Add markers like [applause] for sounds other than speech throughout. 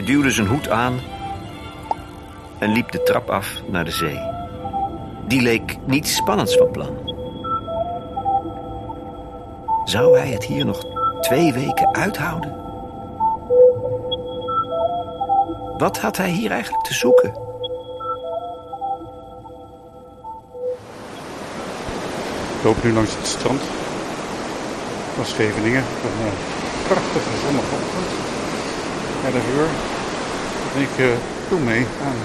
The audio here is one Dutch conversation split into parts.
Hij duwde zijn hoed aan en liep de trap af naar de zee. Die leek niets spannends van plan. Zou hij het hier nog twee weken uithouden? Wat had hij hier eigenlijk te zoeken? Ik loop nu langs het strand van Scheveningen. Een prachtige zonnige ochtend. 11 uur. En ik uh, doe mee aan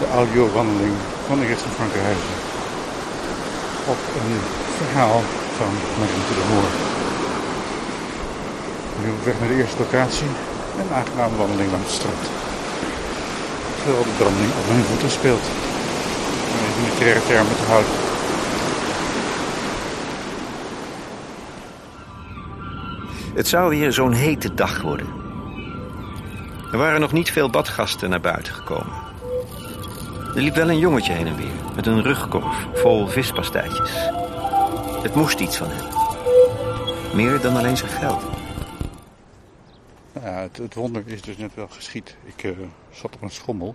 de audiowandeling van Erik van Frankenhuizen. Op een verhaal van Marieke de Moor. Nu op weg naar de eerste locatie. Een aangename wandeling langs het strand. Terwijl de branding op mijn voeten speelt. Om in militaire termen te houden. Het zou weer zo'n hete dag worden. Er waren nog niet veel badgasten naar buiten gekomen. Er liep wel een jongetje heen en weer met een rugkorf vol vispastijtjes. Het moest iets van hem. Meer dan alleen zijn geld. Het, het wonder is dus net wel geschied. Ik uh, zat op een schommel.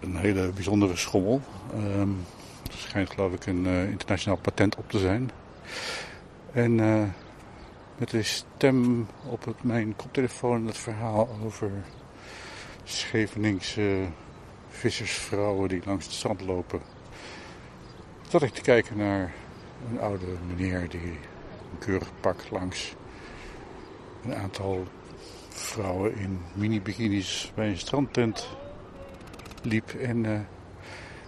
Een hele bijzondere schommel. Um, het schijnt geloof ik een uh, internationaal patent op te zijn. En uh, met de stem op het, mijn koptelefoon het verhaal over Scheveningse vissersvrouwen die langs het strand lopen. Zat ik te kijken naar een oude meneer die een keurig pak langs een aantal vrouwen in mini-bikinis bij een strandtent liep. En uh,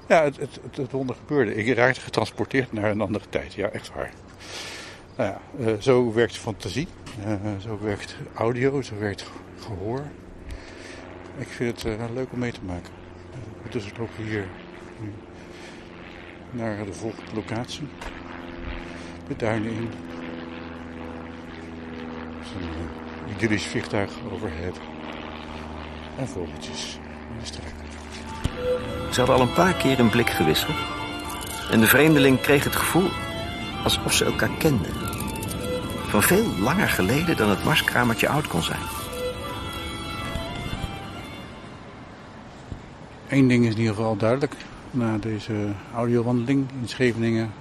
ja, het, het, het, het wonder gebeurde. Ik raakte getransporteerd naar een andere tijd. Ja, echt waar. Nou ja, uh, zo werkt fantasie, uh, zo werkt audio, zo werkt gehoor. Ik vind het uh, leuk om mee te maken. dus we lopen hier naar de volgende locatie. De duinen in. Een idyllisch vliegtuig overhead. En vogeltjes in de struiken. Ze hadden al een paar keer een blik gewisseld. En de vreemdeling kreeg het gevoel alsof ze elkaar kenden. Van veel langer geleden dan het marskramertje oud kon zijn. Eén ding is in ieder geval duidelijk na deze audiowandeling in Scheveningen.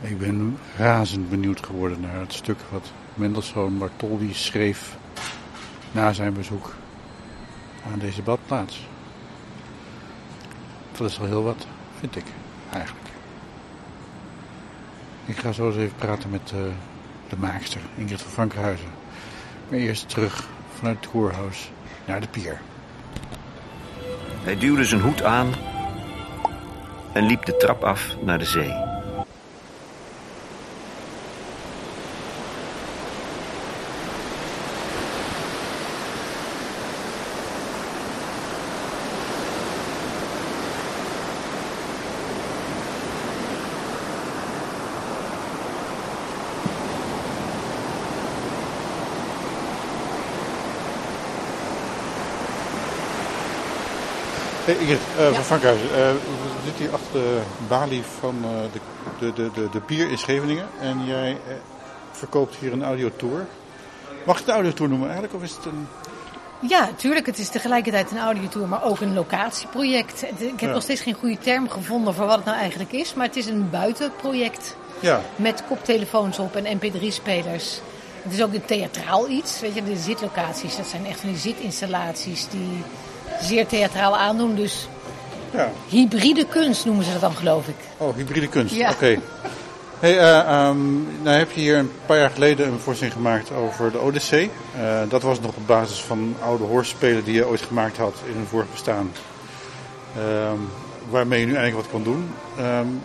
Ik ben razend benieuwd geworden naar het stuk wat Mendelssohn Bartholdy schreef na zijn bezoek aan deze badplaats. Dat is wel heel wat, vind ik eigenlijk. Ik ga zo eens even praten met uh, de maakster, Ingrid van Frankhuizen. Maar eerst terug vanuit het koerhuis naar de pier. Hij duwde zijn hoed aan en liep de trap af naar de zee. Hey Ingrid, uh, van. Frankhuizen. Uh, we zitten hier achter de balie van uh, de, de, de, de, de pier in Scheveningen. En jij verkoopt hier een audiotour. Mag ik het audiotour noemen eigenlijk? Of is het een... Ja, natuurlijk. Het is tegelijkertijd een audiotour, maar ook een locatieproject. Ik heb ja. nog steeds geen goede term gevonden voor wat het nou eigenlijk is. Maar het is een buitenproject. Ja. Met koptelefoons op en mp3-spelers. Het is ook een theatraal iets. Weet je, de zitlocaties, dat zijn echt van die zitinstallaties die zeer theatraal aandoen. Dus ja. hybride kunst noemen ze dat dan, geloof ik. Oh, hybride kunst. Ja. Oké. Okay. Hey, uh, um, nou heb je hier een paar jaar geleden een voorstelling gemaakt over de Odyssee. Uh, dat was nog op basis van oude hoorspelen die je ooit gemaakt had in een vorig bestaan. Um, waarmee je nu eigenlijk wat kon doen. Um,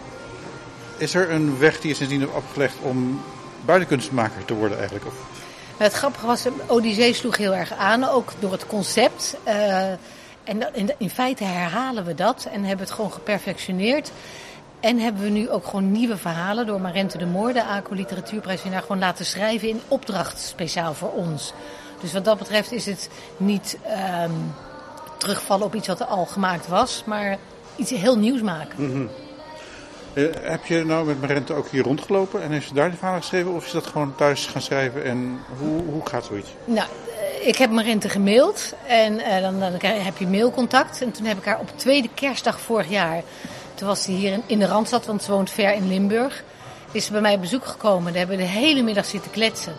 is er een weg die je sindsdien hebt afgelegd om buitenkunstmaker te worden eigenlijk? Of? Het grappige was, Odyssee sloeg heel erg aan, ook door het concept. Uh, en in, in feite herhalen we dat en hebben het gewoon geperfectioneerd. En hebben we nu ook gewoon nieuwe verhalen door Marente de Moor, de ACO Literatuurprijswinnaar, gewoon laten schrijven in opdracht speciaal voor ons. Dus wat dat betreft is het niet um, terugvallen op iets wat er al gemaakt was, maar iets heel nieuws maken. Mm-hmm. Uh, heb je nou met Marente ook hier rondgelopen en heeft ze daar de verhalen geschreven? Of is dat gewoon thuis gaan schrijven en hoe, hoe gaat zoiets? Nou, ik heb Marente gemaild en uh, dan, dan, heb je mailcontact. En toen heb ik haar op tweede kerstdag vorig jaar, toen was ze hier in, in de Randstad, want ze woont ver in Limburg, is ze bij mij op bezoek gekomen. Daar hebben we de hele middag zitten kletsen.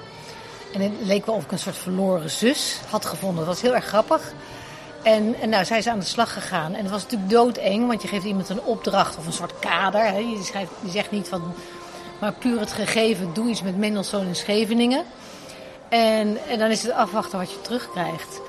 En het leek wel of ik een soort verloren zus had gevonden. Dat was heel erg grappig. En, en nou, zij is aan de slag gegaan. En het was natuurlijk doodeng, want je geeft iemand een opdracht of een soort kader. Hè. Je, schrijft, je zegt niet van, maar puur het gegeven, doe iets met Mendelssohn in Scheveningen. En, en dan is het afwachten wat je terugkrijgt.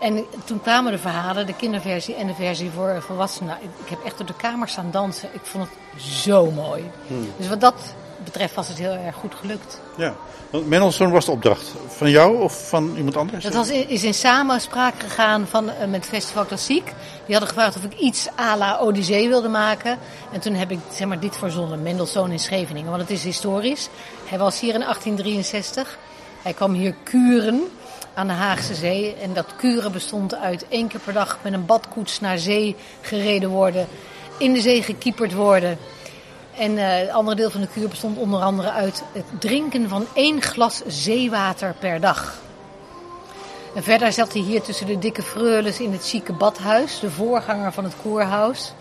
En toen kwamen de verhalen, de kinderversie en de versie voor volwassenen. Ik heb echt op de kamer staan dansen. Ik vond het zo mooi. Hmm. Dus wat dat betreft was het heel erg goed gelukt. Ja, want Mendelssohn was de opdracht. Van jou of van iemand anders? Dat was, is in samenspraak gegaan van, uh, met Festival Klassiek. Die hadden gevraagd of ik iets à la Odyssee wilde maken. En toen heb ik zeg maar, dit verzonnen, Mendelssohn in Scheveningen. Want het is historisch. Hij was hier in 1863. Hij kwam hier kuren aan de Haagse Zee. En dat kuren bestond uit één keer per dag met een badkoets naar zee gereden worden. In de zee gekieperd worden. En uh, het andere deel van de kuur bestond onder andere uit het drinken van één glas zeewater per dag. En verder zat hij hier tussen de dikke freules in het chique badhuis, de voorganger van het koerhuis.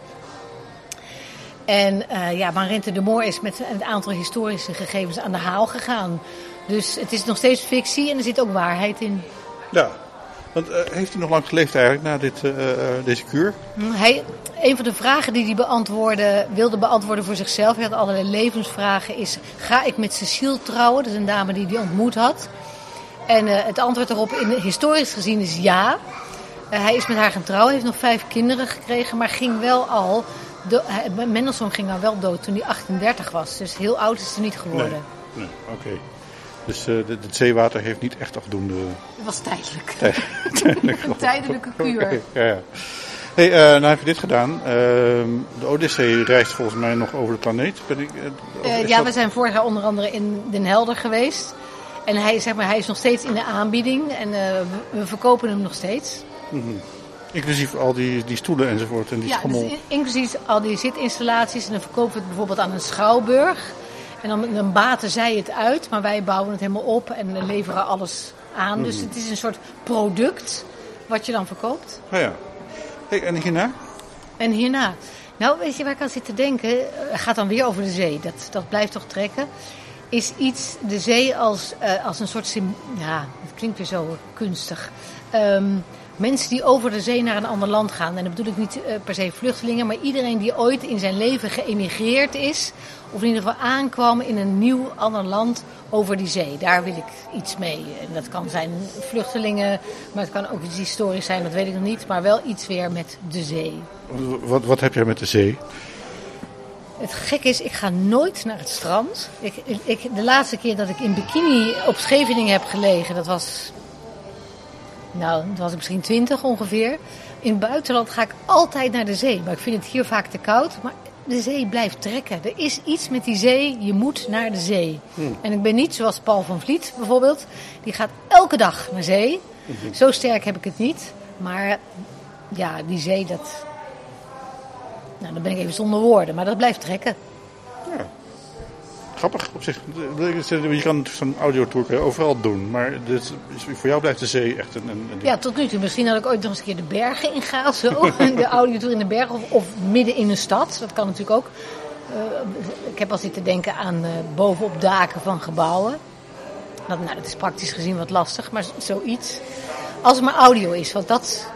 En uh, ja, Marente de Moor is met een aantal historische gegevens aan de haal gegaan. Dus het is nog steeds fictie en er zit ook waarheid in. Ja, want uh, heeft hij nog lang geleefd eigenlijk na dit, uh, deze kuur? Hm, hij, een van de vragen die hij beantwoordde, wilde beantwoorden voor zichzelf, hij had allerlei levensvragen, is ga ik met Cecile trouwen? Dat is een dame die hij ontmoet had. En uh, het antwoord erop, in, historisch gezien, is ja. hij is met haar gaan trouwen, heeft nog vijf kinderen gekregen, maar ging wel al... Do Mendelssohn ging al wel dood toen hij 38 was. Dus heel oud is hij niet geworden. Nee, nee oké. Dus uh, het zeewater heeft niet echt afdoende... Het was tijdelijk. [laughs] tijdelijk. een tijdelijke kuur. ja, ja. Hey, uh, nou heb je dit gedaan. Uh, de Odyssee reist volgens mij nog over de planeet. Ben ik, uh, ja, dat... we zijn vorig jaar onder andere in Den Helder geweest. En hij, zeg maar, hij is nog steeds in de aanbieding. En we, we, verkopen hem nog steeds. Mm -hmm. Inclusief al die, die stoelen enzovoort en die ja, schommel. Dus inclusief al die zitinstallaties. En dan verkopen we het bijvoorbeeld aan een schouwburg. En dan, dan baten zij het uit, maar wij bouwen het helemaal op en leveren alles aan. Mm. Dus het is een soort product wat je dan verkoopt. Oh ja. Hey, en hierna? En hierna? Nou, weet je waar ik aan zit te denken? Het gaat dan weer over de zee. Dat, dat blijft toch trekken. Is iets, de zee als, uh, als een soort... Ja, het klinkt weer zo kunstig. Um, mensen die over de zee naar een ander land gaan. En dat bedoel ik niet uh, per se vluchtelingen, maar iedereen die ooit in zijn leven geëmigreerd is. Of in ieder geval aankwam in een nieuw ander land over die zee. Daar wil ik iets mee. En dat kan zijn vluchtelingen, maar het kan ook iets historisch zijn, dat weet ik nog niet. Maar wel iets weer met de zee. Wat, wat heb jij met de zee? Het gek is, ik ga nooit naar het strand. Ik, ik, de laatste keer dat ik in bikini op Scheveningen heb gelegen, dat was nou, dat was ik misschien twintig ongeveer. In het buitenland ga ik altijd naar de zee. Maar ik vind het hier vaak te koud. Maar de zee blijft trekken. Er is iets met die zee. Je moet naar de zee. Hmm. En ik ben niet zoals Paul van Vliet bijvoorbeeld. Die gaat elke dag naar zee. Hmm. Zo sterk heb ik het niet. Maar ja, die zee, dat... Nou, dan ben ik even zonder woorden. Maar dat blijft trekken. Grappig op zich. Je kan zo'n audiotour overal doen. Maar dit, voor jou blijft de zee echt een, een, Ja, tot nu toe. Misschien dat ik ooit nog eens een keer de bergen inga. Zo. [laughs] [laughs] de audiotour in de bergen. Of, of, midden in een stad. Dat kan natuurlijk ook. Uh, ik heb al zitten denken aan uh, bovenop daken van gebouwen. Dat, nou, dat is praktisch gezien wat lastig. Maar zoiets. Als het maar audio is. Want dat...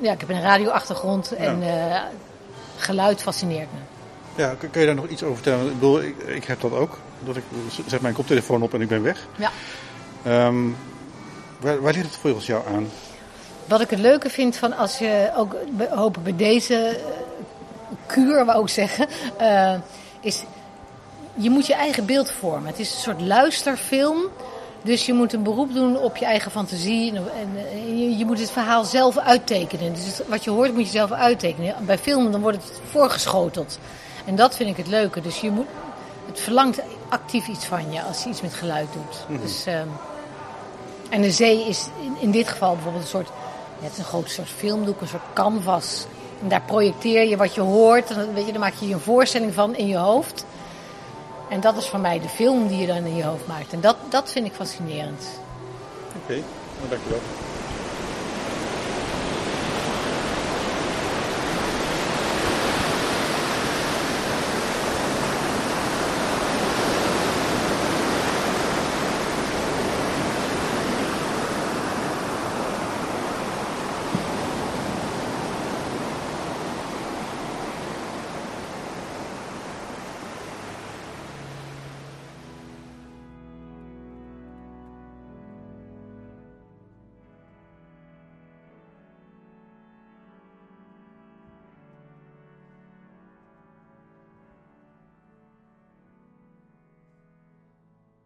Ja, ik heb een radioachtergrond. En uh, geluid fascineert me. Ja, kun je daar nog iets over vertellen? Ik bedoel, ik, ik heb dat ook. Dat ik zet mijn koptelefoon op en ik ben weg. Ja. Um, waar, waar ligt het volgens jou aan? Wat ik het leuke vind van als je ook hopen bij deze kuur, wou ik zeggen, uh, is je moet je eigen beeld vormen. Het is een soort luisterfilm. Dus je moet een beroep doen op je eigen fantasie. En, je, je, moet het verhaal zelf uittekenen. Dus wat je hoort moet je zelf uittekenen. Bij filmen dan wordt het voorgeschoteld. En dat vind ik het leuke. Dus je moet, het verlangt actief iets van je als je iets met geluid doet. Mhm. dus, um, en de zee is in, in, dit geval bijvoorbeeld een soort, een groot soort filmdoek, een soort canvas. En daar projecteer je wat je hoort. En weet je, dan maak je je een voorstelling van in je hoofd. En dat is voor mij de film die je dan in je hoofd maakt. En dat, dat vind ik fascinerend. Oké. Dankjewel.